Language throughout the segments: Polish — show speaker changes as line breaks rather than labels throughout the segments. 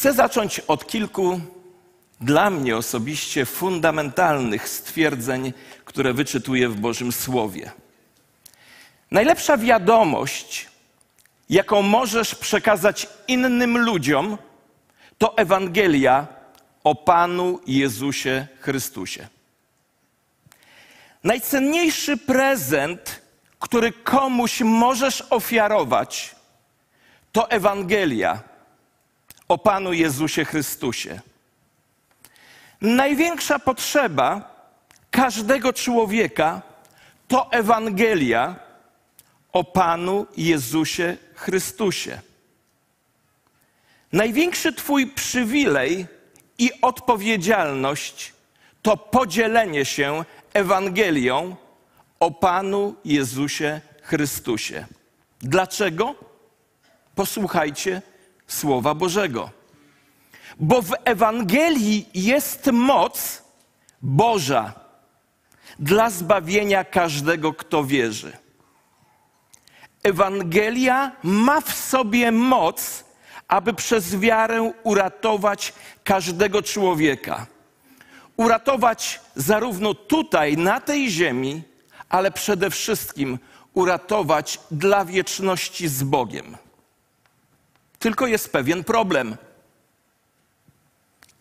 Chcę zacząć od kilku dla mnie osobiście fundamentalnych stwierdzeń, które wyczytuję w Bożym Słowie. Najlepsza wiadomość, jaką możesz przekazać innym ludziom, to Ewangelia o Panu Jezusie Chrystusie. Najcenniejszy prezent, który komuś możesz ofiarować, to Ewangelia o Panu Jezusie Chrystusie. Największa potrzeba każdego człowieka to Ewangelia o Panu Jezusie Chrystusie. Największy Twój przywilej i odpowiedzialność to podzielenie się Ewangelią o Panu Jezusie Chrystusie. Dlaczego? Posłuchajcie Słowa Bożego. Bo w Ewangelii jest moc Boża dla zbawienia każdego, kto wierzy. Ewangelia ma w sobie moc, aby przez wiarę uratować każdego człowieka. Uratować zarówno tutaj, na tej ziemi, ale przede wszystkim uratować dla wieczności z Bogiem. Tylko jest pewien problem.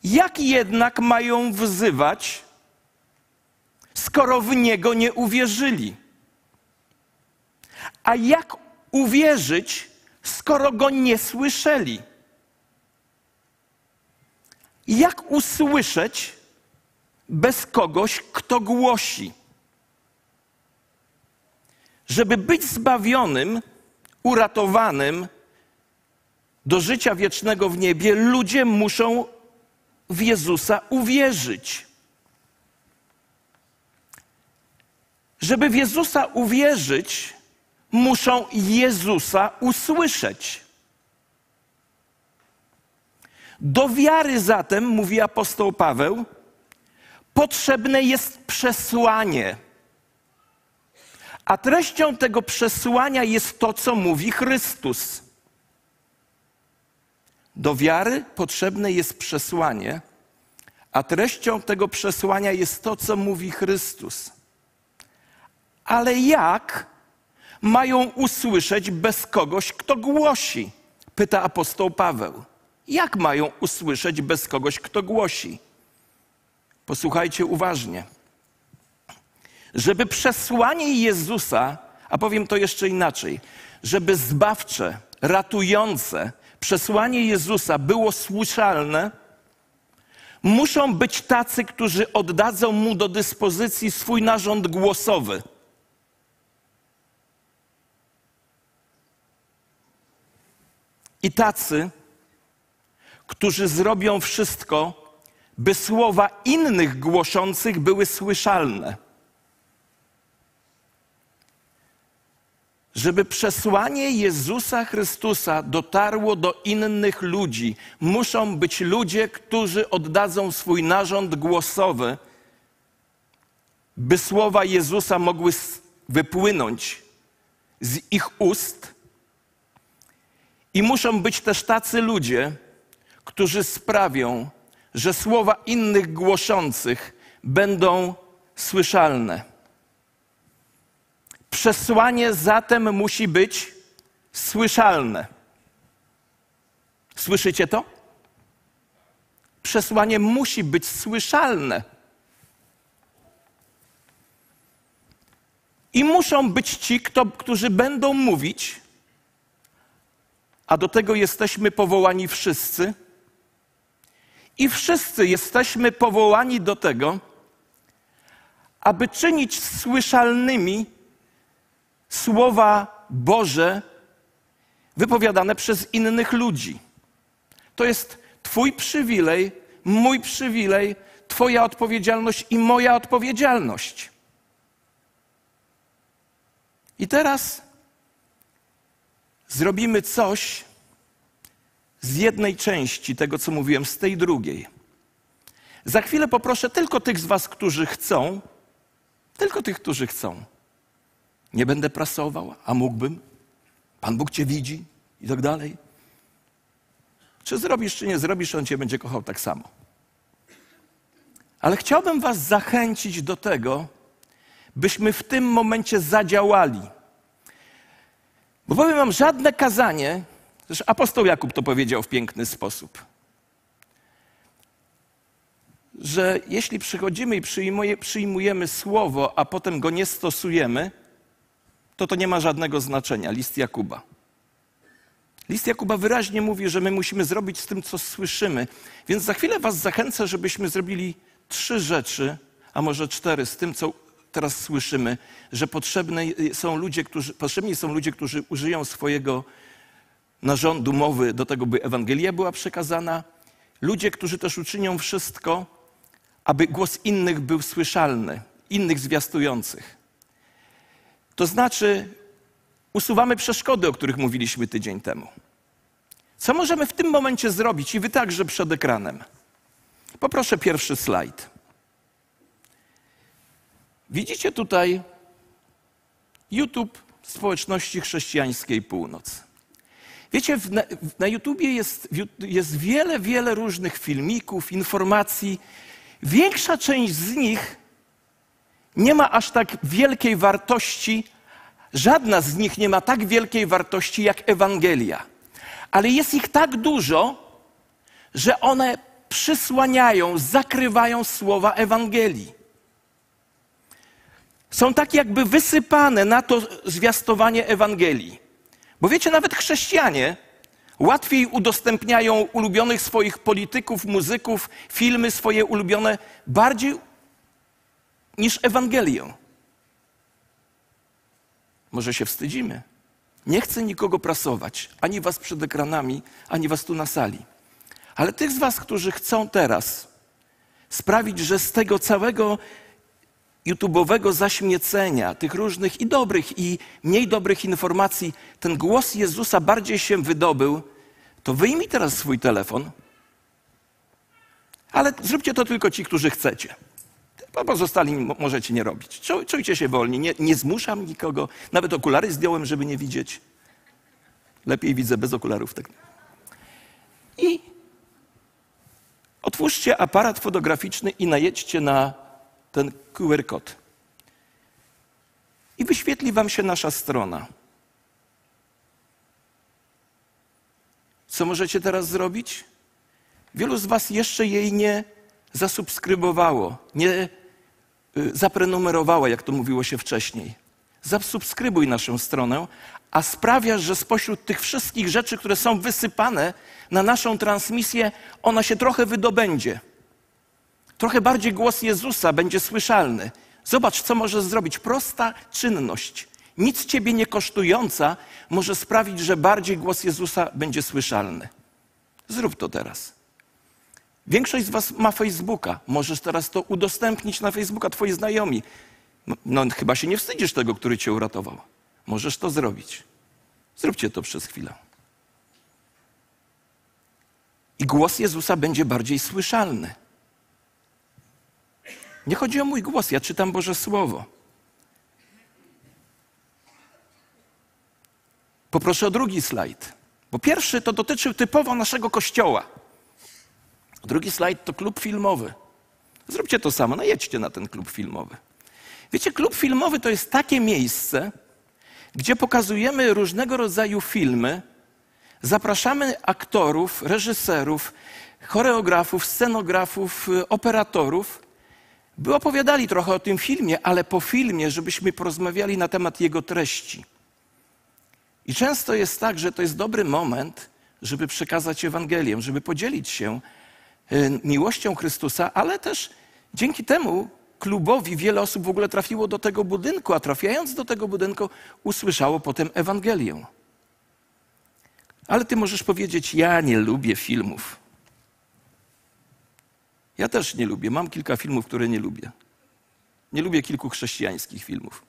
Jak jednak mają wzywać, skoro w Niego nie uwierzyli? A jak uwierzyć, skoro Go nie słyszeli? Jak usłyszeć bez kogoś, kto głosi? Żeby być zbawionym, uratowanym, do życia wiecznego w niebie, ludzie muszą w Jezusa uwierzyć. Żeby w Jezusa uwierzyć, muszą Jezusa usłyszeć. Do wiary zatem, mówi apostoł Paweł, potrzebne jest przesłanie. A treścią tego przesłania jest to, co mówi Chrystus. Do wiary potrzebne jest przesłanie, a treścią tego przesłania jest to, co mówi Chrystus. Ale jak mają usłyszeć bez kogoś, kto głosi? Pyta apostoł Paweł. Jak mają usłyszeć bez kogoś, kto głosi? Posłuchajcie uważnie. Żeby przesłanie Jezusa, a powiem to jeszcze inaczej, żeby zbawcze, ratujące, przesłanie Jezusa było słyszalne, muszą być tacy, którzy oddadzą mu do dyspozycji swój narząd głosowy. I tacy, którzy zrobią wszystko, by słowa innych głoszących były słyszalne. Żeby przesłanie Jezusa Chrystusa dotarło do innych ludzi, muszą być ludzie, którzy oddadzą swój narząd głosowy, by słowa Jezusa mogły wypłynąć z ich ust. I muszą być też tacy ludzie, którzy sprawią, że słowa innych głoszących będą słyszalne. Przesłanie zatem musi być słyszalne. Słyszycie to? Przesłanie musi być słyszalne. I muszą być ci, kto, którzy będą mówić, a do tego jesteśmy powołani wszyscy. I wszyscy jesteśmy powołani do tego, aby czynić słyszalnymi słowa Boże wypowiadane przez innych ludzi. To jest Twój przywilej, mój przywilej, Twoja odpowiedzialność i moja odpowiedzialność. I teraz zrobimy coś z jednej części tego, co mówiłem, z tej drugiej. Za chwilę poproszę tylko tych z Was, którzy chcą, tylko tych, którzy chcą nie będę prasował, a mógłbym. Pan Bóg Cię widzi i tak dalej. Czy zrobisz, czy nie zrobisz, on cię będzie kochał tak samo. Ale chciałbym Was zachęcić do tego, byśmy w tym momencie zadziałali. Bo powiem Wam, żadne kazanie, zresztą apostoł Jakub to powiedział w piękny sposób, że jeśli przychodzimy i przyjmujemy słowo, a potem go nie stosujemy, to to nie ma żadnego znaczenia. List Jakuba. List Jakuba wyraźnie mówi, że my musimy zrobić z tym, co słyszymy. Więc za chwilę Was zachęcę, żebyśmy zrobili trzy rzeczy, a może cztery, z tym, co teraz słyszymy, że potrzebne są ludzie, którzy, potrzebni są ludzie, którzy użyją swojego narządu mowy do tego, by Ewangelia była przekazana. Ludzie, którzy też uczynią wszystko, aby głos innych był słyszalny, innych zwiastujących. To znaczy, usuwamy przeszkody, o których mówiliśmy tydzień temu. Co możemy w tym momencie zrobić? I wy także przed ekranem. Poproszę pierwszy slajd. Widzicie tutaj YouTube społeczności chrześcijańskiej Północ. Wiecie, na, na YouTubie jest, jest wiele, wiele różnych filmików, informacji. Większa część z nich nie ma aż tak wielkiej wartości, żadna z nich nie ma tak wielkiej wartości jak Ewangelia. Ale jest ich tak dużo, że one przysłaniają, zakrywają słowa Ewangelii. Są tak jakby wysypane na to zwiastowanie Ewangelii. Bo wiecie, nawet chrześcijanie łatwiej udostępniają ulubionych swoich polityków, muzyków, filmy swoje ulubione bardziej niż Ewangelię. Może się wstydzimy. Nie chcę nikogo prasować, ani was przed ekranami, ani was tu na sali. Ale tych z Was, którzy chcą teraz sprawić, że z tego całego YouTube'owego zaśmiecenia, tych różnych i dobrych, i mniej dobrych informacji, ten głos Jezusa bardziej się wydobył, to wyjmij teraz swój telefon. Ale zróbcie to tylko ci, którzy chcecie. Bo pozostali możecie nie robić. Czujcie się wolni. Nie, nie zmuszam nikogo. Nawet okulary zdjąłem, żeby nie widzieć. Lepiej widzę bez okularów. Tak. I Otwórzcie aparat fotograficzny i najedźcie na ten QR kod. I wyświetli Wam się nasza strona. Co możecie teraz zrobić? Wielu z Was jeszcze jej nie zasubskrybowało, nie y, zaprenumerowało, jak to mówiło się wcześniej. Zasubskrybuj naszą stronę, a sprawiasz, że spośród tych wszystkich rzeczy, które są wysypane na naszą transmisję, ona się trochę wydobędzie. Trochę bardziej głos Jezusa będzie słyszalny. Zobacz, co może zrobić. Prosta czynność, nic ciebie nie kosztująca, może sprawić, że bardziej głos Jezusa będzie słyszalny. Zrób to teraz. Większość z Was ma Facebooka. Możesz teraz to udostępnić na Facebooka, Twoi znajomi. No, no chyba się nie wstydzisz tego, który Cię uratował. Możesz to zrobić. Zróbcie to przez chwilę. I głos Jezusa będzie bardziej słyszalny. Nie chodzi o mój głos, ja czytam Boże Słowo. Poproszę o drugi slajd. Bo pierwszy to dotyczył typowo naszego kościoła. Drugi slajd to klub filmowy. Zróbcie to samo, najedźcie na ten klub filmowy. Wiecie, klub filmowy to jest takie miejsce, gdzie pokazujemy różnego rodzaju filmy, zapraszamy aktorów, reżyserów, choreografów, scenografów, operatorów, by opowiadali trochę o tym filmie, ale po filmie, żebyśmy porozmawiali na temat jego treści. I często jest tak, że to jest dobry moment, żeby przekazać Ewangelię, żeby podzielić się y, miłością Chrystusa, ale też dzięki temu klubowi wiele osób w ogóle trafiło do tego budynku, a trafiając do tego budynku usłyszało potem Ewangelię. Ale ty możesz powiedzieć: Ja nie lubię filmów. Ja też nie lubię. Mam kilka filmów, które nie lubię. Nie lubię kilku chrześcijańskich filmów.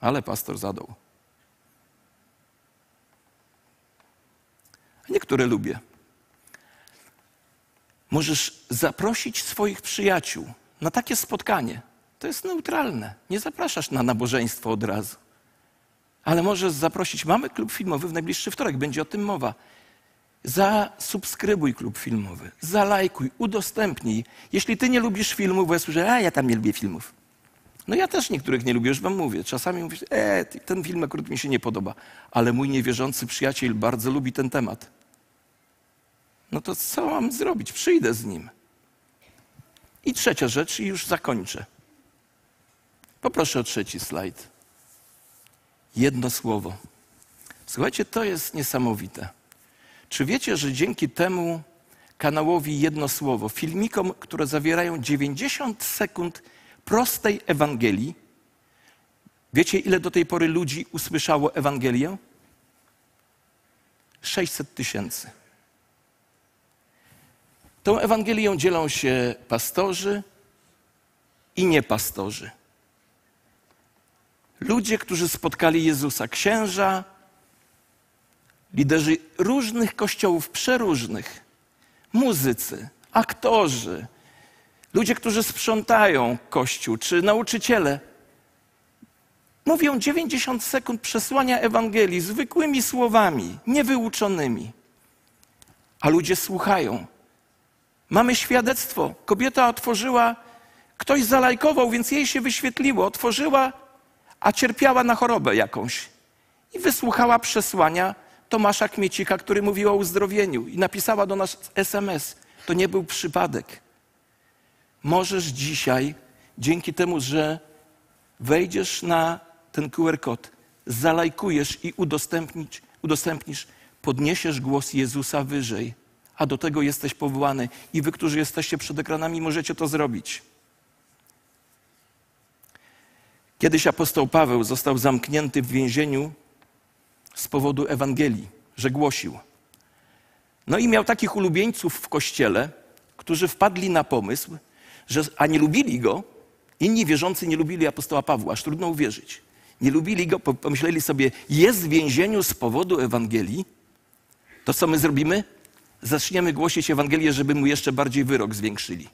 Ale pastor zadał. Niektóre lubię. Możesz zaprosić swoich przyjaciół na takie spotkanie. To jest neutralne. Nie zapraszasz na nabożeństwo od razu. ale możesz zaprosić. Mamy klub filmowy w najbliższy wtorek, będzie o tym mowa. Zasubskrybuj klub filmowy, zalajkuj, udostępnij. Jeśli ty nie lubisz filmów, bo ja słyszę, a ja tam nie lubię filmów. No ja też niektórych nie lubię, już wam mówię. Czasami mówię, e, ten film akurat mi się nie podoba, ale mój niewierzący przyjaciel bardzo lubi ten temat. No to co mam zrobić? Przyjdę z nim. I trzecia rzecz, i już zakończę. Poproszę o trzeci slajd. Jedno słowo. Słuchajcie, to jest niesamowite. Czy wiecie, że dzięki temu kanałowi jedno słowo, filmikom, które zawierają 90 sekund prostej Ewangelii, wiecie, ile do tej pory ludzi usłyszało Ewangelię? 600 tysięcy. Tą Ewangelią dzielą się pastorzy i niepastorzy. Ludzie, którzy spotkali Jezusa, księża, liderzy różnych kościołów, przeróżnych, muzycy, aktorzy, ludzie, którzy sprzątają kościół, czy nauczyciele, mówią 90 sekund przesłania Ewangelii zwykłymi słowami, niewyuczonymi. A ludzie słuchają. Mamy świadectwo. Kobieta otworzyła, ktoś zalajkował, więc jej się wyświetliło. Otworzyła, a cierpiała na chorobę jakąś. I wysłuchała przesłania Tomasza Kmiecika, który mówił o uzdrowieniu i napisała do nas SMS. To nie był przypadek. Możesz dzisiaj, dzięki temu, że wejdziesz na ten QR kod, zalajkujesz i udostępnisz, udostępnisz, podniesiesz głos Jezusa wyżej. A do tego jesteś powołany i wy, którzy jesteście przed ekranami, możecie to zrobić. Kiedyś apostoł Paweł został zamknięty w więzieniu z powodu Ewangelii, że głosił. No i miał takich ulubieńców w kościele, którzy wpadli na pomysł, że, a nie lubili go, inni wierzący nie lubili apostoła Pawła, aż trudno uwierzyć. Nie lubili go, pomyśleli sobie, jest w więzieniu z powodu Ewangelii, to co my zrobimy? Zaczniemy głosić Ewangelię, żeby mu jeszcze bardziej wyrok zwiększyli.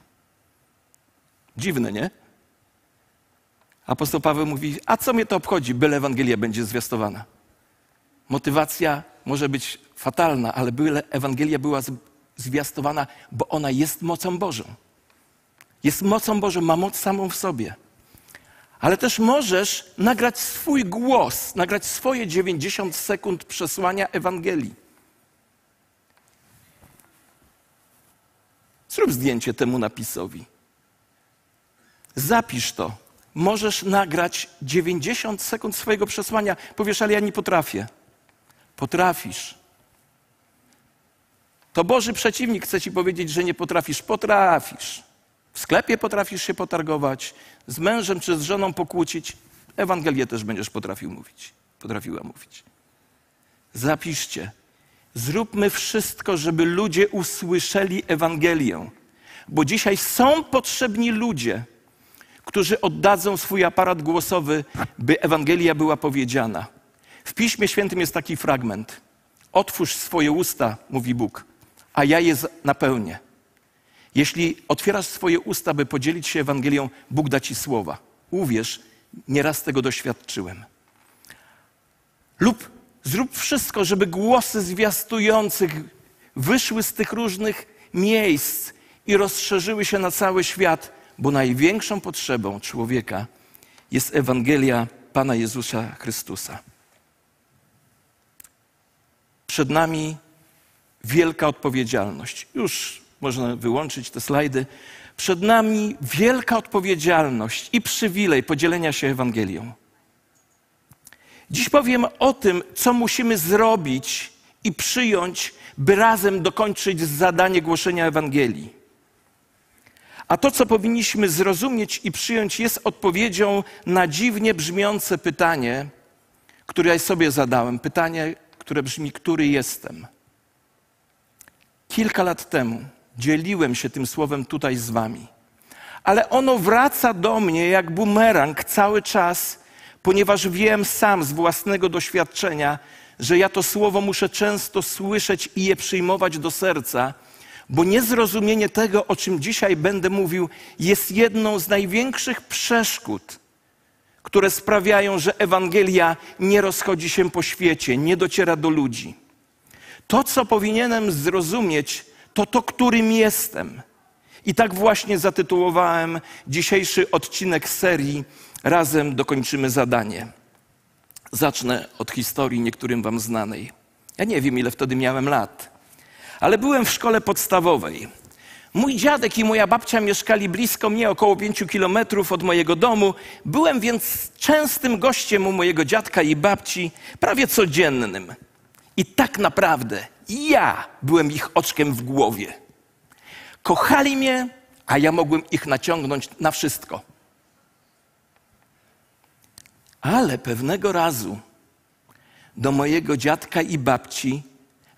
Dziwne, nie? Apostoł Paweł mówi, a co mnie to obchodzi, byle Ewangelia będzie zwiastowana. Motywacja może być fatalna, ale byle Ewangelia była zwiastowana, bo ona jest mocą Bożą. Jest mocą Bożą, ma moc samą w sobie. Ale też możesz nagrać swój głos, nagrać swoje 90 sekund przesłania Ewangelii. Zrób zdjęcie temu napisowi. Zapisz to. Możesz nagrać 90 sekund swojego przesłania. Powiesz, ale ja nie potrafię. Potrafisz. To Boży przeciwnik chce ci powiedzieć, że nie potrafisz. Potrafisz. W sklepie potrafisz się potargować, z mężem czy z żoną pokłócić. Ewangelię też będziesz potrafił mówić. Potrafiła mówić. Zapiszcie. Zróbmy wszystko, żeby ludzie usłyszeli Ewangelię. Bo dzisiaj są potrzebni ludzie, którzy oddadzą swój aparat głosowy, by Ewangelia była powiedziana. W Piśmie Świętym jest taki fragment. Otwórz swoje usta, mówi Bóg, a ja je napełnię. Jeśli otwierasz swoje usta, by podzielić się Ewangelią, Bóg da ci słowa. Uwierz, nieraz tego doświadczyłem. Lub zrób wszystko, żeby głosy zwiastujących wyszły z tych różnych miejsc i rozszerzyły się na cały świat, bo największą potrzebą człowieka jest Ewangelia Pana Jezusa Chrystusa. Przed nami wielka odpowiedzialność. Już można wyłączyć te slajdy. Przed nami wielka odpowiedzialność i przywilej podzielenia się Ewangelią. Dziś powiem o tym, co musimy zrobić i przyjąć, by razem dokończyć zadanie głoszenia Ewangelii. A to, co powinniśmy zrozumieć i przyjąć, jest odpowiedzią na dziwnie brzmiące pytanie, które ja sobie zadałem. Pytanie, które brzmi: Który jestem? Kilka lat temu dzieliłem się tym słowem tutaj z Wami, ale ono wraca do mnie jak bumerang cały czas, ponieważ wiem sam z własnego doświadczenia, że ja to słowo muszę często słyszeć i je przyjmować do serca bo niezrozumienie tego, o czym dzisiaj będę mówił, jest jedną z największych przeszkód które sprawiają, że Ewangelia nie rozchodzi się po świecie, nie dociera do ludzi. To, co powinienem zrozumieć, to to, którym jestem. I tak właśnie zatytułowałem dzisiejszy odcinek serii Razem dokończymy zadanie. Zacznę od historii niektórym wam znanej. Ja nie wiem, ile wtedy miałem lat, ale byłem w szkole podstawowej. Mój dziadek i moja babcia mieszkali blisko mnie, około pięciu kilometrów od mojego domu. Byłem więc częstym gościem u mojego dziadka i babci, prawie codziennym. I tak naprawdę ja byłem ich oczkiem w głowie. Kochali mnie, a ja mogłem ich naciągnąć na wszystko. Ale pewnego razu do mojego dziadka i babci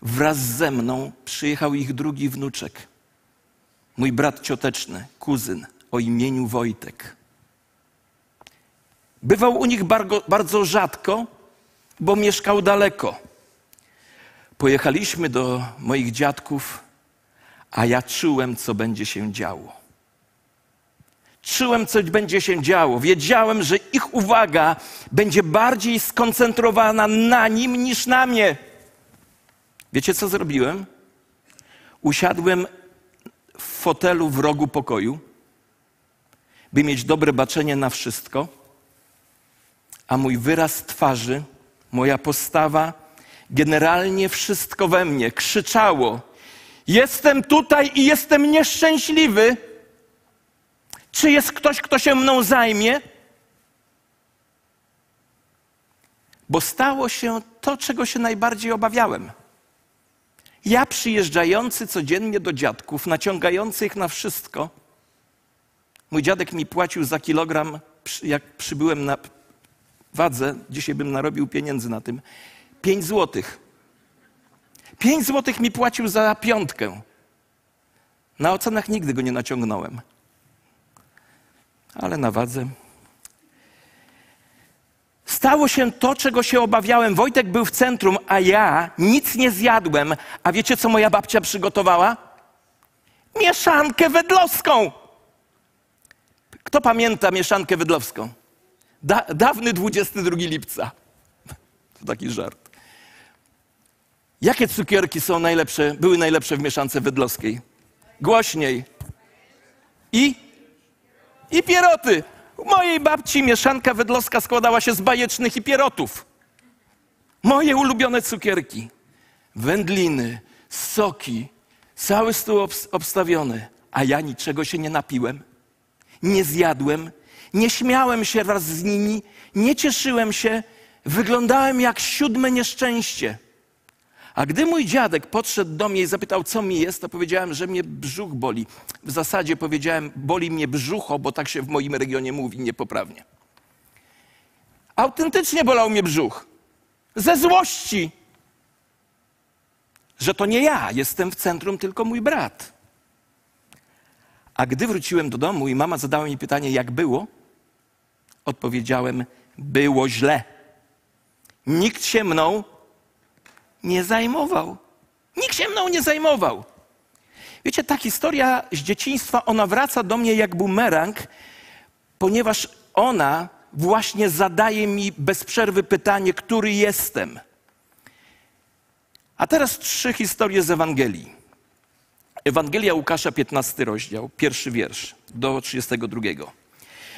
wraz ze mną przyjechał ich drugi wnuczek. Mój brat cioteczny, kuzyn o imieniu Wojtek. Bywał u nich bardzo, bardzo rzadko, bo mieszkał daleko. Pojechaliśmy do moich dziadków, a ja czułem, co będzie się działo. Czułem, co będzie się działo. Wiedziałem, że ich uwaga będzie bardziej skoncentrowana na nim niż na mnie. Wiecie, co zrobiłem? Usiadłem w fotelu w rogu pokoju, by mieć dobre baczenie na wszystko, a mój wyraz twarzy, moja postawa, generalnie wszystko we mnie krzyczało: Jestem tutaj i jestem nieszczęśliwy. Czy jest ktoś, kto się mną zajmie? Bo stało się to, czego się najbardziej obawiałem. Ja przyjeżdżający codziennie do dziadków, naciągający ich na wszystko. Mój dziadek mi płacił za kilogram, jak przybyłem na wadze, dzisiaj bym narobił pieniędzy na tym, pięć złotych. Pięć złotych mi płacił za piątkę. Na ocenach nigdy go nie naciągnąłem ale na wadze. Stało się to, czego się obawiałem. Wojtek był w centrum, a ja nic nie zjadłem. A wiecie, co moja babcia przygotowała? Mieszankę wedlowską. Kto pamięta mieszankę wedlowską? Da, dawny 22 lipca. To taki żart. Jakie cukierki są najlepsze, były najlepsze w mieszance wedlowskiej? Głośniej. I i pieroty. U mojej babci mieszanka wedlowska składała się z bajecznych i pierotów. Moje ulubione cukierki. Wędliny, soki, cały stół obstawiony. A ja niczego się nie napiłem, nie zjadłem, nie śmiałem się wraz z nimi, nie cieszyłem się, wyglądałem jak siódme nieszczęście. A gdy mój dziadek podszedł do mnie i zapytał, co mi jest, to powiedziałem, że mnie brzuch boli. W zasadzie powiedziałem, boli mnie brzucho, bo tak się w moim regionie mówi niepoprawnie. Autentycznie bolał mnie brzuch. Ze złości, że to nie ja jestem w centrum, tylko mój brat. A gdy wróciłem do domu i mama zadała mi pytanie, jak było, odpowiedziałem, było źle. Nikt się mną nie zajmował. Nikt się mną nie zajmował. Wiecie, ta historia z dzieciństwa, ona wraca do mnie jak bumerang, ponieważ ona właśnie zadaje mi bez przerwy pytanie, który jestem. A teraz trzy historie z Ewangelii. Ewangelia Łukasza, 15 rozdział, pierwszy wiersz do 32.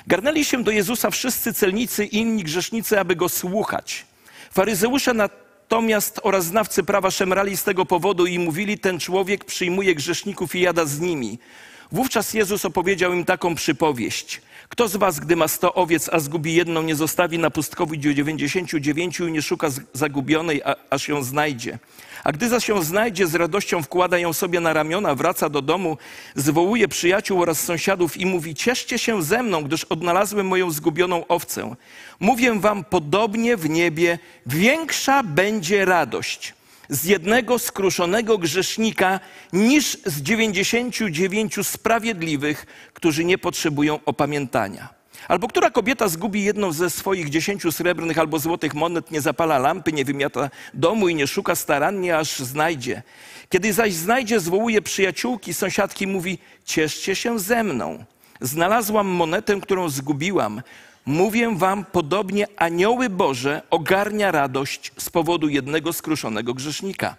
Garnęli się do Jezusa wszyscy celnicy i inni grzesznicy, aby go słuchać. Faryzeusze na Natomiast oraz znawcy prawa szemrali z tego powodu i mówili, ten człowiek przyjmuje grzeszników i jada z nimi. Wówczas Jezus opowiedział im taką przypowieść. Kto z was, gdy ma sto owiec, a zgubi jedną, nie zostawi na pustkowi dziewięćdziesięciu dziewięciu i nie szuka zagubionej, a, aż ją znajdzie? A gdy zaś ją znajdzie, z radością wkłada ją sobie na ramiona, wraca do domu, zwołuje przyjaciół oraz sąsiadów i mówi: Cieszcie się ze mną, gdyż odnalazłem moją zgubioną owcę. Mówię wam, podobnie w niebie większa będzie radość z jednego skruszonego grzesznika niż z dziewięćdziesięciu dziewięciu sprawiedliwych, którzy nie potrzebują opamiętania. Albo która kobieta zgubi jedną ze swoich dziesięciu srebrnych albo złotych monet, nie zapala lampy, nie wymiata domu i nie szuka starannie, aż znajdzie. Kiedy zaś znajdzie, zwołuje przyjaciółki, sąsiadki, mówi: Cieszcie się ze mną. Znalazłam monetę, którą zgubiłam. Mówię wam, podobnie anioły Boże ogarnia radość z powodu jednego skruszonego grzesznika.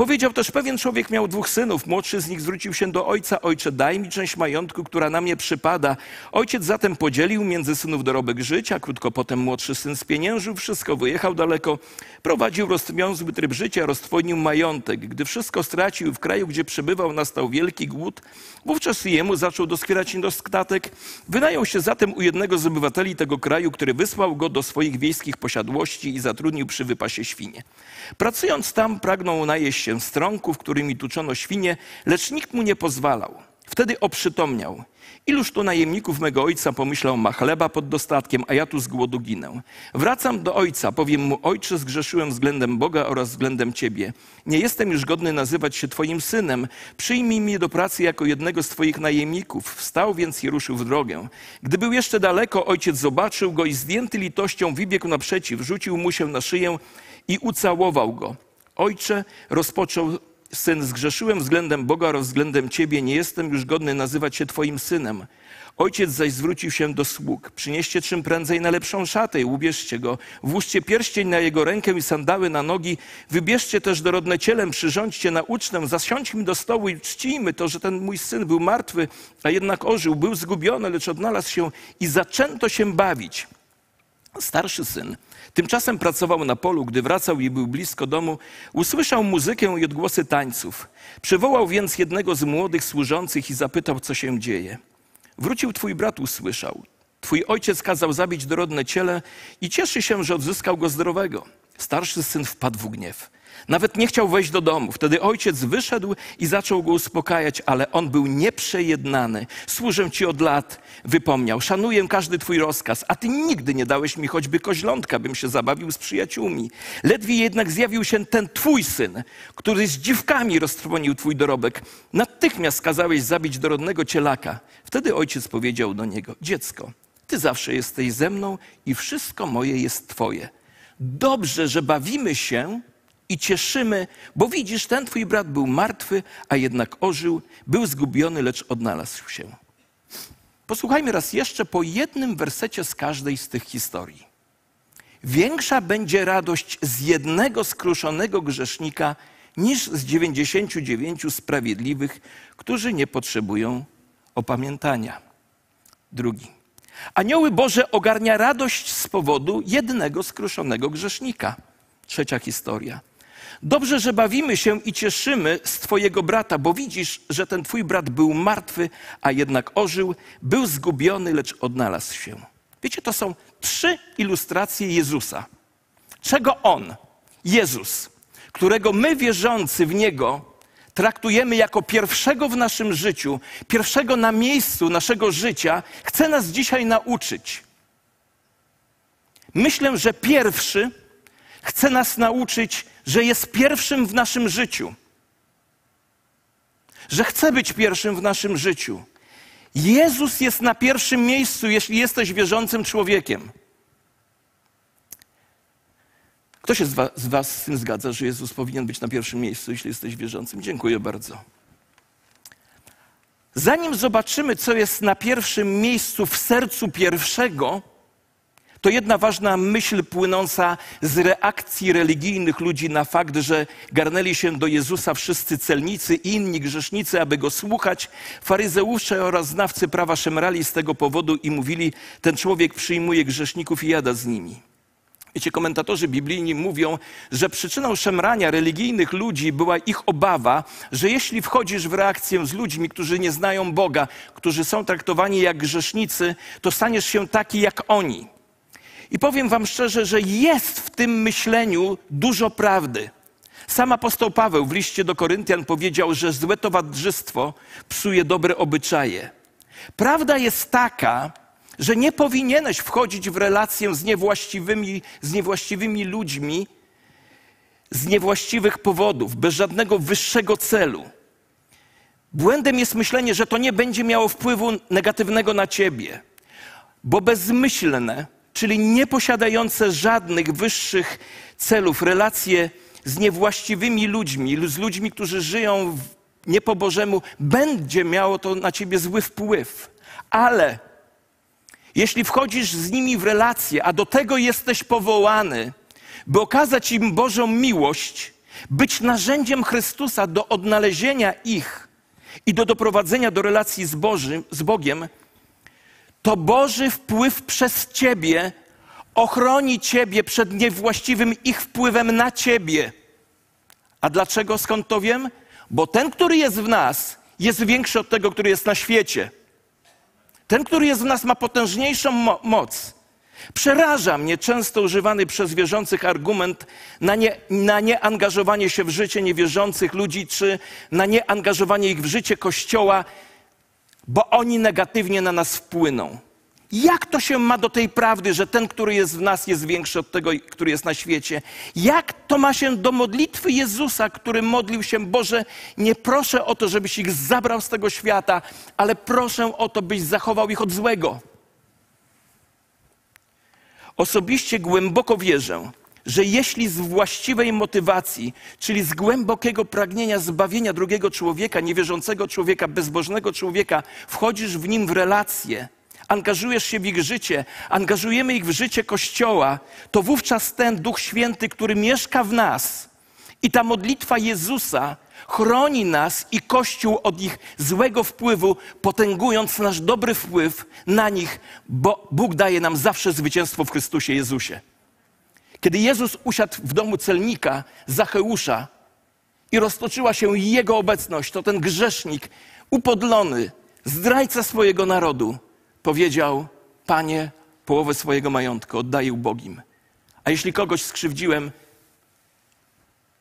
Powiedział też, pewien człowiek miał dwóch synów. Młodszy z nich zwrócił się do ojca: Ojcze, daj mi część majątku, która na mnie przypada. Ojciec zatem podzielił między synów dorobek życia. Krótko potem młodszy syn spieniężył wszystko, wyjechał daleko, prowadził rozwiązuły tryb życia, roztwonił majątek. Gdy wszystko stracił w kraju, gdzie przebywał, nastał wielki głód. Wówczas jemu zaczął doskwierać niedostatek. Wynajął się zatem u jednego z obywateli tego kraju, który wysłał go do swoich wiejskich posiadłości i zatrudnił przy wypasie świnie. Pracując tam, pragnął najeść się strąków, którymi tuczono świnie, lecz nikt mu nie pozwalał. Wtedy oprzytomniał. Iluż tu najemników mego ojca pomyślał, ma chleba pod dostatkiem, a ja tu z głodu ginę. Wracam do ojca, powiem mu, ojcze, zgrzeszyłem względem Boga oraz względem ciebie. Nie jestem już godny nazywać się twoim synem. Przyjmij mnie do pracy jako jednego z twoich najemników. Wstał więc i ruszył w drogę. Gdy był jeszcze daleko, ojciec zobaczył go i zdjęty litością wybiegł naprzeciw, rzucił mu się na szyję i ucałował go. Ojcze, rozpoczął syn, zgrzeszyłem względem Boga oraz względem Ciebie, nie jestem już godny nazywać się Twoim synem. Ojciec zaś zwrócił się do sług. Przynieście czym prędzej najlepszą szatę i ubierzcie go. Włóżcie pierścień na jego rękę i sandały na nogi. Wybierzcie też dorodne cielem, przyrządźcie na ucztę. Zasiądźmy do stołu i czcijmy to, że ten mój syn był martwy, a jednak ożył. Był zgubiony, lecz odnalazł się i zaczęto się bawić. Starszy syn Tymczasem pracował na polu, gdy wracał i był blisko domu, usłyszał muzykę i odgłosy tańców. Przywołał więc jednego z młodych służących i zapytał, co się dzieje. Wrócił twój brat, usłyszał. Twój ojciec kazał zabić dorodne ciele i cieszy się, że odzyskał go zdrowego. Starszy syn wpadł w gniew. Nawet nie chciał wejść do domu. Wtedy ojciec wyszedł i zaczął go uspokajać, ale on był nieprzejednany. Służę ci od lat, wypomniał. Szanuję każdy twój rozkaz, a ty nigdy nie dałeś mi choćby koźlątka, bym się zabawił z przyjaciółmi. Ledwie jednak zjawił się ten twój syn, który z dziwkami roztrwonił twój dorobek. Natychmiast kazałeś zabić dorodnego cielaka. Wtedy ojciec powiedział do niego: Dziecko, ty zawsze jesteś ze mną i wszystko moje jest twoje. Dobrze, że bawimy się i cieszymy, bo widzisz, ten twój brat był martwy, a jednak ożył, był zgubiony, lecz odnalazł się. Posłuchajmy raz jeszcze po jednym wersecie z każdej z tych historii. Większa będzie radość z jednego skruszonego grzesznika niż z 99 sprawiedliwych, którzy nie potrzebują opamiętania. Drugi. Anioły Boże ogarnia radość z powodu jednego skruszonego grzesznika. Trzecia historia. Dobrze, że bawimy się i cieszymy z Twojego brata, bo widzisz, że ten Twój brat był martwy, a jednak ożył, był zgubiony, lecz odnalazł się. Wiecie, to są trzy ilustracje Jezusa. Czego On, Jezus, którego my wierzący w Niego traktujemy jako pierwszego w naszym życiu, pierwszego na miejscu naszego życia, chce nas dzisiaj nauczyć. Myślę, że pierwszy chce nas nauczyć że jest pierwszym w naszym życiu. Że chce być pierwszym w naszym życiu. Jezus jest na pierwszym miejscu, jeśli jesteś wierzącym człowiekiem. Kto się z was, z was z tym zgadza, że Jezus powinien być na pierwszym miejscu, jeśli jesteś wierzącym? Dziękuję bardzo. Zanim zobaczymy, co jest na pierwszym miejscu w sercu pierwszego, to jedna ważna myśl płynąca z reakcji religijnych ludzi na fakt, że garnęli się do Jezusa wszyscy celnicy i inni grzesznicy, aby go słuchać. Faryzeusze oraz znawcy prawa szemrali z tego powodu i mówili: Ten człowiek przyjmuje grzeszników i jada z nimi. Wiecie, komentatorzy biblijni mówią, że przyczyną szemrania religijnych ludzi była ich obawa, że jeśli wchodzisz w reakcję z ludźmi, którzy nie znają Boga, którzy są traktowani jak grzesznicy, to staniesz się taki jak oni. I powiem Wam szczerze, że jest w tym myśleniu dużo prawdy. Sam apostoł Paweł w liście do Koryntian powiedział, że złe towarzystwo psuje dobre obyczaje. Prawda jest taka, że nie powinieneś wchodzić w relację z niewłaściwymi, z niewłaściwymi ludźmi z niewłaściwych powodów, bez żadnego wyższego celu. Błędem jest myślenie, że to nie będzie miało wpływu negatywnego na ciebie, bo bezmyślne czyli nieposiadające żadnych wyższych celów, relacje z niewłaściwymi ludźmi, z ludźmi, którzy żyją nie po Bożemu, będzie miało to na ciebie zły wpływ. Ale jeśli wchodzisz z nimi w relacje, a do tego jesteś powołany, by okazać im Bożą miłość, być narzędziem Chrystusa do odnalezienia ich i do doprowadzenia do relacji z, Bożym, z Bogiem, to Boży wpływ przez Ciebie ochroni Ciebie przed niewłaściwym ich wpływem na Ciebie. A dlaczego? Skąd to wiem? Bo ten, który jest w nas, jest większy od tego, który jest na świecie. Ten, który jest w nas, ma potężniejszą mo moc. Przeraża mnie często używany przez wierzących argument na, nie, na nieangażowanie się w życie niewierzących ludzi, czy na nieangażowanie ich w życie Kościoła, bo oni negatywnie na nas wpłyną. Jak to się ma do tej prawdy, że ten, który jest w nas, jest większy od tego, który jest na świecie? Jak to ma się do modlitwy Jezusa, który modlił się, Boże, nie proszę o to, żebyś ich zabrał z tego świata, ale proszę o to, byś zachował ich od złego. Osobiście głęboko wierzę, że jeśli z właściwej motywacji, czyli z głębokiego pragnienia zbawienia drugiego człowieka, niewierzącego człowieka, bezbożnego człowieka, wchodzisz w nim w relacje, angażujesz się w ich życie, angażujemy ich w życie Kościoła, to wówczas ten Duch Święty, który mieszka w nas i ta modlitwa Jezusa chroni nas i Kościół od ich złego wpływu, potęgując nasz dobry wpływ na nich, bo Bóg daje nam zawsze zwycięstwo w Chrystusie Jezusie. Kiedy Jezus usiadł w domu celnika Zacheusza i roztoczyła się jego obecność, to ten grzesznik, upodlony, zdrajca swojego narodu, powiedział: Panie, połowę swojego majątku oddaję ubogim. A jeśli kogoś skrzywdziłem,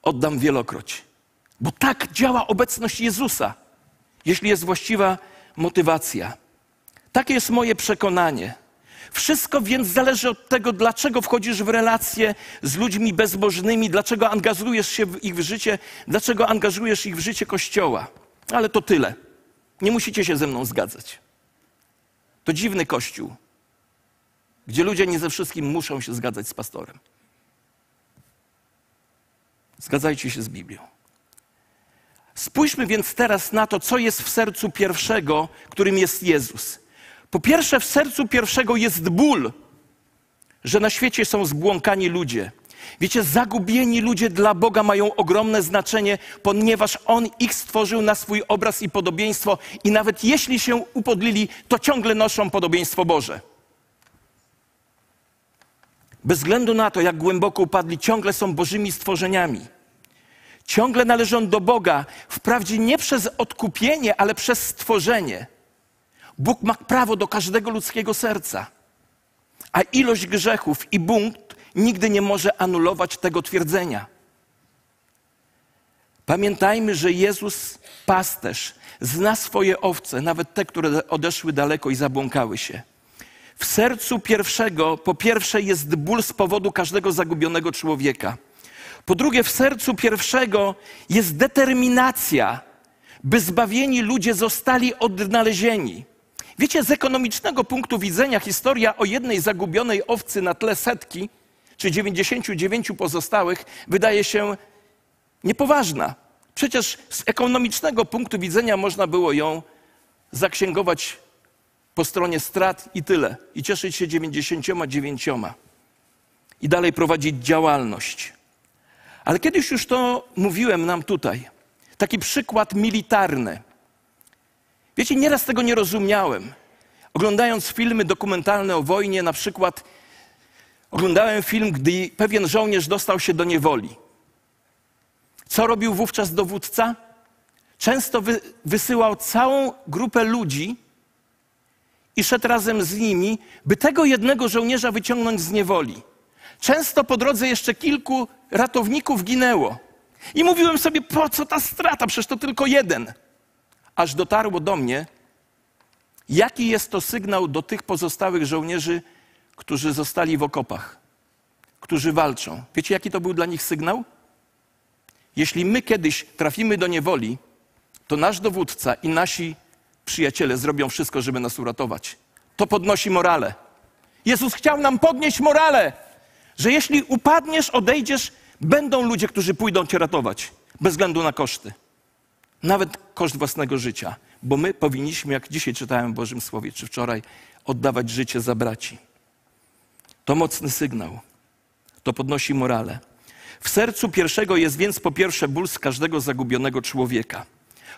oddam wielokroć. Bo tak działa obecność Jezusa, jeśli jest właściwa motywacja. Takie jest moje przekonanie. Wszystko więc zależy od tego, dlaczego wchodzisz w relacje z ludźmi bezbożnymi, dlaczego angażujesz się w ich życie, dlaczego angażujesz ich w życie Kościoła. Ale to tyle. Nie musicie się ze mną zgadzać. To dziwny Kościół, gdzie ludzie nie ze wszystkim muszą się zgadzać z pastorem. Zgadzajcie się z Biblią. Spójrzmy więc teraz na to, co jest w sercu pierwszego, którym jest Jezus. Po pierwsze, w sercu pierwszego jest ból, że na świecie są zbłąkani ludzie. Wiecie, zagubieni ludzie dla Boga mają ogromne znaczenie, ponieważ On ich stworzył na swój obraz i podobieństwo, i nawet jeśli się upodlili, to ciągle noszą podobieństwo Boże. Bez względu na to, jak głęboko upadli, ciągle są Bożymi stworzeniami. Ciągle należą do Boga, wprawdzie nie przez odkupienie, ale przez stworzenie. Bóg ma prawo do każdego ludzkiego serca. A ilość grzechów i bunt nigdy nie może anulować tego twierdzenia. Pamiętajmy, że Jezus, pasterz, zna swoje owce, nawet te, które odeszły daleko i zabłąkały się. W sercu pierwszego, po pierwsze, jest ból z powodu każdego zagubionego człowieka. Po drugie, w sercu pierwszego jest determinacja, by zbawieni ludzie zostali odnalezieni. Wiecie, z ekonomicznego punktu widzenia historia o jednej zagubionej owcy na tle setki czy 99 pozostałych wydaje się niepoważna. Przecież z ekonomicznego punktu widzenia można było ją zaksięgować po stronie strat i tyle. I cieszyć się 99 i dalej prowadzić działalność. Ale kiedyś już to mówiłem nam tutaj. Taki przykład militarny. Wiecie, nieraz tego nie rozumiałem. Oglądając filmy dokumentalne o wojnie, na przykład oglądałem film, gdy pewien żołnierz dostał się do niewoli. Co robił wówczas dowódca? Często wy, wysyłał całą grupę ludzi i szedł razem z nimi, by tego jednego żołnierza wyciągnąć z niewoli. Często po drodze jeszcze kilku ratowników ginęło. I mówiłem sobie, po co ta strata? Przecież to tylko jeden. Aż dotarło do mnie, jaki jest to sygnał do tych pozostałych żołnierzy, którzy zostali w okopach, którzy walczą. Wiecie, jaki to był dla nich sygnał? Jeśli my kiedyś trafimy do niewoli, to nasz dowódca i nasi przyjaciele zrobią wszystko, żeby nas uratować. To podnosi morale. Jezus chciał nam podnieść morale, że jeśli upadniesz, odejdziesz, będą ludzie, którzy pójdą cię ratować, bez względu na koszty. Nawet koszt własnego życia, bo my powinniśmy, jak dzisiaj czytałem w Bożym Słowie, czy wczoraj, oddawać życie za braci. To mocny sygnał. To podnosi morale. W sercu pierwszego jest więc po pierwsze ból z każdego zagubionego człowieka.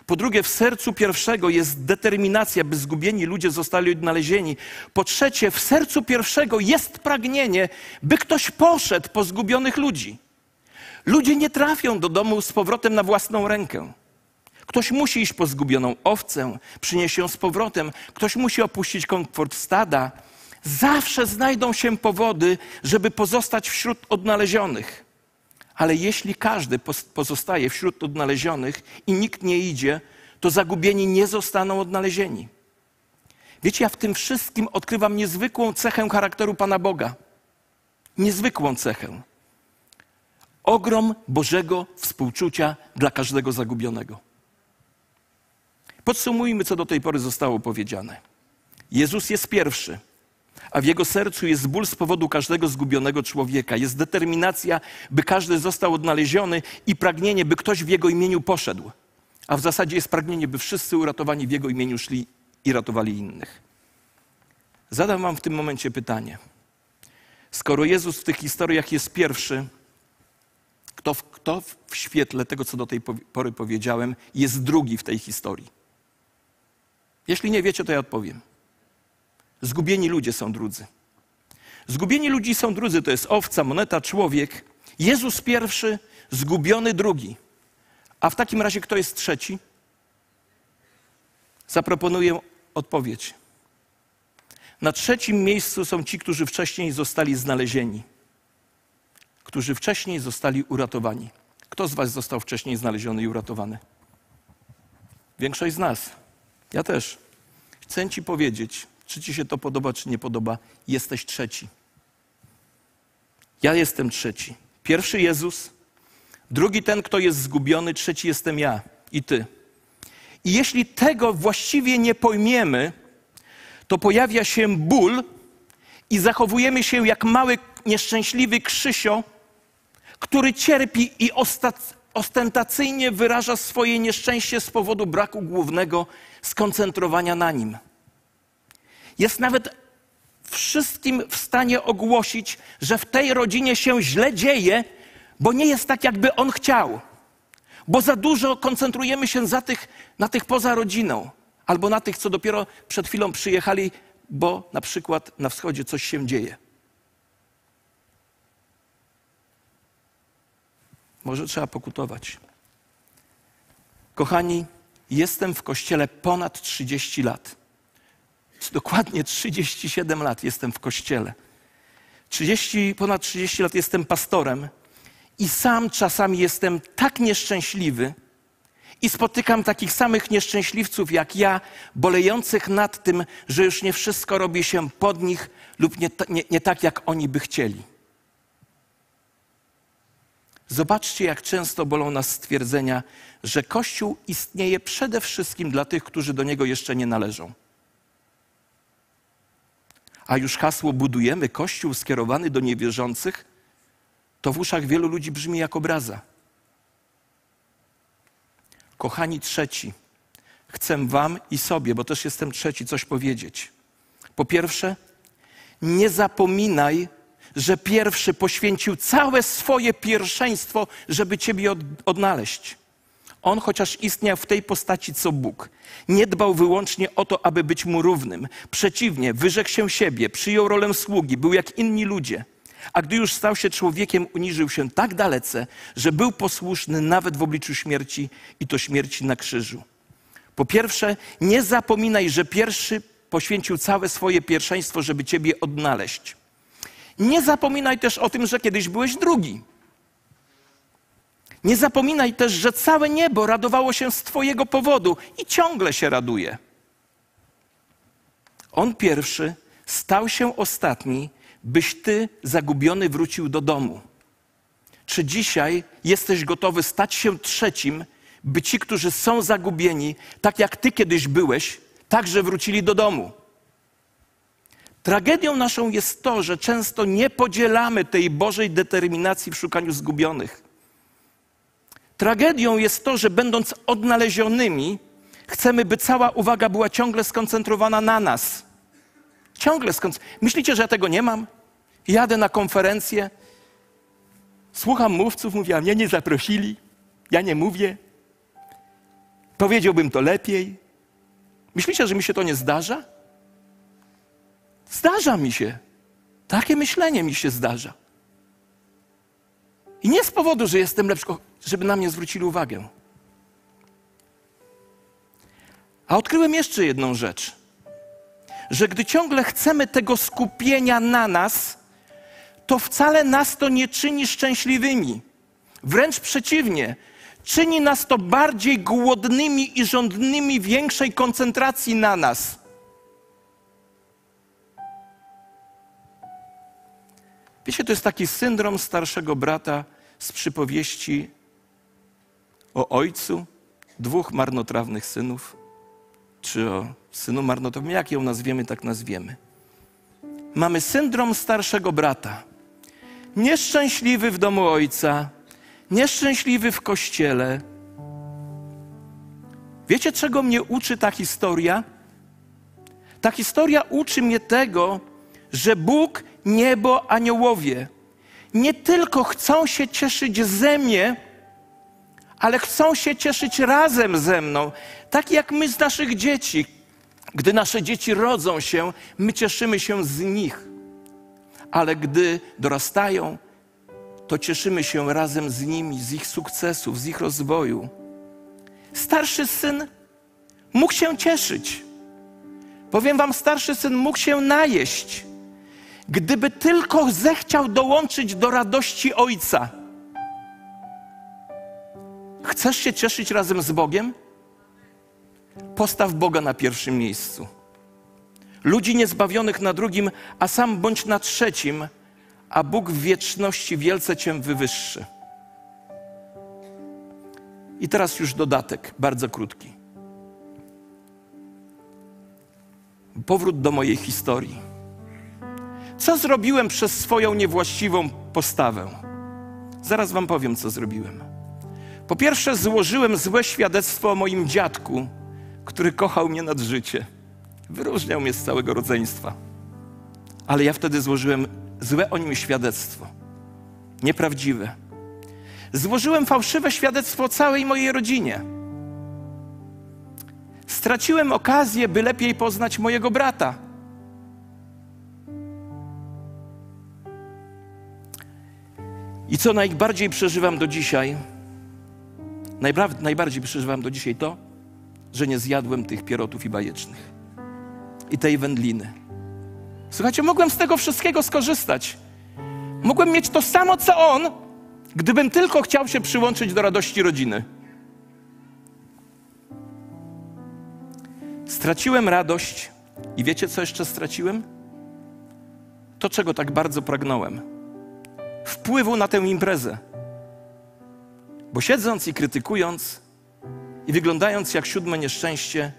Po drugie, w sercu pierwszego jest determinacja, by zgubieni ludzie zostali odnalezieni. Po trzecie, w sercu pierwszego jest pragnienie, by ktoś poszedł po zgubionych ludzi. Ludzie nie trafią do domu z powrotem na własną rękę. Ktoś musi iść po zgubioną owcę, przynieść ją z powrotem. Ktoś musi opuścić komfort stada. Zawsze znajdą się powody, żeby pozostać wśród odnalezionych. Ale jeśli każdy pozostaje wśród odnalezionych i nikt nie idzie, to zagubieni nie zostaną odnalezieni. Wiecie, ja w tym wszystkim odkrywam niezwykłą cechę charakteru Pana Boga. Niezwykłą cechę. Ogrom Bożego współczucia dla każdego zagubionego. Podsumujmy, co do tej pory zostało powiedziane. Jezus jest pierwszy a w jego sercu jest ból z powodu każdego zgubionego człowieka. Jest determinacja, by każdy został odnaleziony i pragnienie, by ktoś w jego imieniu poszedł. A w zasadzie jest pragnienie, by wszyscy uratowani w jego imieniu szli i ratowali innych. Zadam wam w tym momencie pytanie. Skoro Jezus w tych historiach jest pierwszy, kto w, kto w świetle tego, co do tej pory powiedziałem, jest drugi w tej historii? Jeśli nie wiecie, to ja odpowiem. Zgubieni ludzie są drudzy. Zgubieni ludzi są drudzy, to jest owca, moneta, człowiek. Jezus pierwszy, zgubiony drugi. A w takim razie kto jest trzeci? Zaproponuję odpowiedź. Na trzecim miejscu są ci, którzy wcześniej zostali znalezieni, którzy wcześniej zostali uratowani. Kto z Was został wcześniej znaleziony i uratowany? Większość z nas. Ja też. Chcę Ci powiedzieć, czy ci się to podoba, czy nie podoba, jesteś trzeci. Ja jestem trzeci. Pierwszy Jezus, drugi ten, kto jest zgubiony, trzeci jestem ja i ty. I jeśli tego właściwie nie pojmiemy, to pojawia się ból i zachowujemy się jak mały, nieszczęśliwy Krzysio, który cierpi i ostentacyjnie wyraża swoje nieszczęście z powodu braku głównego skoncentrowania na nim. Jest nawet wszystkim w stanie ogłosić, że w tej rodzinie się źle dzieje, bo nie jest tak, jakby on chciał. Bo za dużo koncentrujemy się tych, na tych poza rodziną, albo na tych, co dopiero przed chwilą przyjechali, bo na przykład na wschodzie coś się dzieje. Może trzeba pokutować. Kochani, jestem w kościele ponad 30 lat dokładnie 37 lat jestem w kościele. 30, ponad 30 lat jestem pastorem i sam czasami jestem tak nieszczęśliwy i spotykam takich samych nieszczęśliwców jak ja, bolejących nad tym, że już nie wszystko robi się pod nich lub nie, nie, nie tak, jak oni by chcieli. Zobaczcie, jak często bolą nas stwierdzenia, że Kościół istnieje przede wszystkim dla tych, którzy do niego jeszcze nie należą a już hasło budujemy kościół skierowany do niewierzących, to w uszach wielu ludzi brzmi jak obraza. Kochani trzeci, chcę Wam i sobie, bo też jestem trzeci, coś powiedzieć. Po pierwsze, nie zapominaj, że pierwszy poświęcił całe swoje pierwszeństwo, żeby Ciebie odnaleźć. On, chociaż istniał w tej postaci co Bóg, nie dbał wyłącznie o to, aby być mu równym. Przeciwnie, wyrzekł się siebie, przyjął rolę sługi, był jak inni ludzie. A gdy już stał się człowiekiem, uniżył się tak dalece, że był posłuszny nawet w obliczu śmierci i to śmierci na krzyżu. Po pierwsze, nie zapominaj, że pierwszy poświęcił całe swoje pierwszeństwo, żeby Ciebie odnaleźć. Nie zapominaj też o tym, że kiedyś byłeś drugi. Nie zapominaj też, że całe niebo radowało się z Twojego powodu i ciągle się raduje. On pierwszy stał się ostatni, byś Ty zagubiony wrócił do domu. Czy dzisiaj jesteś gotowy stać się trzecim, by ci, którzy są zagubieni, tak jak Ty kiedyś byłeś, także wrócili do domu? Tragedią naszą jest to, że często nie podzielamy tej Bożej determinacji w szukaniu zgubionych. Tragedią jest to, że będąc odnalezionymi, chcemy, by cała uwaga była ciągle skoncentrowana na nas. Ciągle skąd. Myślicie, że ja tego nie mam? Jadę na konferencję, słucham mówców, mówię, a mnie nie zaprosili, ja nie mówię. Powiedziałbym to lepiej. Myślicie, że mi się to nie zdarza? Zdarza mi się. Takie myślenie mi się zdarza. I nie z powodu, że jestem lepszy, żeby na mnie zwrócili uwagę. A odkryłem jeszcze jedną rzecz. Że gdy ciągle chcemy tego skupienia na nas, to wcale nas to nie czyni szczęśliwymi. Wręcz przeciwnie, czyni nas to bardziej głodnymi i żądnymi większej koncentracji na nas. Wiecie, to jest taki syndrom starszego brata z przypowieści o ojcu dwóch marnotrawnych synów, czy o synu marnotrawnym, jak ją nazwiemy, tak nazwiemy. Mamy syndrom starszego brata. Nieszczęśliwy w domu ojca, nieszczęśliwy w kościele. Wiecie, czego mnie uczy ta historia? Ta historia uczy mnie tego, że Bóg, niebo, aniołowie nie tylko chcą się cieszyć ze mnie, ale chcą się cieszyć razem ze mną, tak jak my z naszych dzieci. Gdy nasze dzieci rodzą się, my cieszymy się z nich, ale gdy dorastają, to cieszymy się razem z nimi, z ich sukcesów, z ich rozwoju. Starszy syn mógł się cieszyć. Powiem wam, starszy syn mógł się najeść, gdyby tylko zechciał dołączyć do radości ojca. Chcesz się cieszyć razem z Bogiem? Postaw Boga na pierwszym miejscu. Ludzi niezbawionych na drugim, a sam bądź na trzecim, a Bóg w wieczności wielce cię wywyższy. I teraz już dodatek, bardzo krótki. Powrót do mojej historii. Co zrobiłem przez swoją niewłaściwą postawę? Zaraz Wam powiem, co zrobiłem. Po pierwsze, złożyłem złe świadectwo o moim dziadku, który kochał mnie nad życie. Wyróżniał mnie z całego rodzeństwa. Ale ja wtedy złożyłem złe o nim świadectwo. Nieprawdziwe. Złożyłem fałszywe świadectwo całej mojej rodzinie. Straciłem okazję, by lepiej poznać mojego brata. I co najbardziej przeżywam do dzisiaj, najbardziej przeżywam do dzisiaj to, że nie zjadłem tych pierotów i bajecznych i tej wędliny. Słuchajcie, mogłem z tego wszystkiego skorzystać. Mogłem mieć to samo, co on, gdybym tylko chciał się przyłączyć do radości rodziny. Straciłem radość i wiecie, co jeszcze straciłem? To, czego tak bardzo pragnąłem. Wpływu na tę imprezę. Bo siedząc i krytykując i wyglądając jak siódme nieszczęście,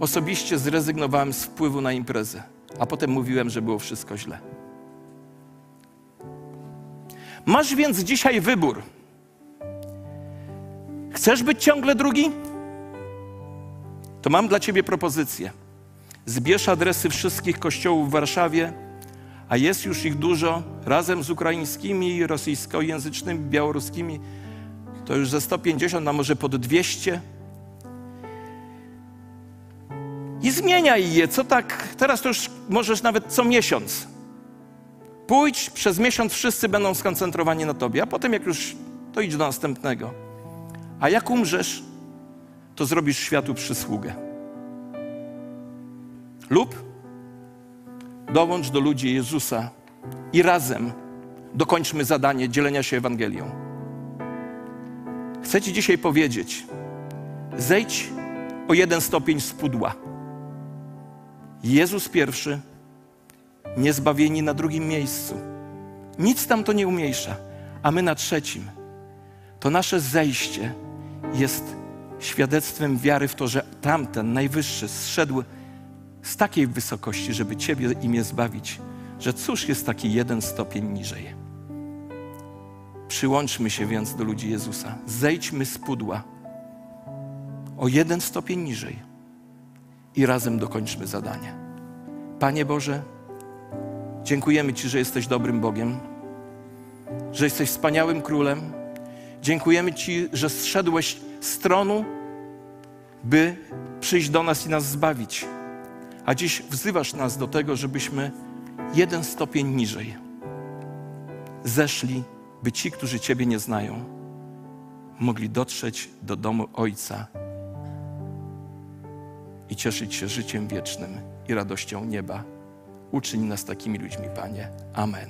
osobiście zrezygnowałem z wpływu na imprezę, a potem mówiłem, że było wszystko źle. Masz więc dzisiaj wybór. Chcesz być ciągle drugi? To mam dla ciebie propozycję. Zbierz adresy wszystkich kościołów w Warszawie, a jest już ich dużo, razem z ukraińskimi, rosyjskojęzycznymi, białoruskimi, to już ze 150, a może pod 200 i zmieniaj je, co tak, teraz to już możesz nawet co miesiąc. Pójdź, przez miesiąc wszyscy będą skoncentrowani na tobie, a potem jak już, to idź do następnego. A jak umrzesz, to zrobisz światu przysługę. Lub dołącz do ludzi Jezusa i razem dokończmy zadanie dzielenia się Ewangelią. Chcę Ci dzisiaj powiedzieć, zejdź o jeden stopień z pudła. Jezus pierwszy, niezbawieni na drugim miejscu. Nic tam to nie umniejsza, a my na trzecim. To nasze zejście jest świadectwem wiary w to, że tamten, najwyższy, zszedł z takiej wysokości, żeby Ciebie i mnie zbawić, że cóż jest taki jeden stopień niżej. Przyłączmy się więc do ludzi Jezusa. Zejdźmy z pudła o jeden stopień niżej i razem dokończmy zadanie. Panie Boże, dziękujemy Ci, że jesteś dobrym Bogiem, że jesteś wspaniałym królem. Dziękujemy Ci, że zszedłeś z tronu, by przyjść do nas i nas zbawić. A dziś wzywasz nas do tego, żebyśmy jeden stopień niżej zeszli, by ci, którzy Ciebie nie znają, mogli dotrzeć do domu Ojca i cieszyć się życiem wiecznym i radością nieba. Uczyń nas takimi ludźmi, Panie. Amen.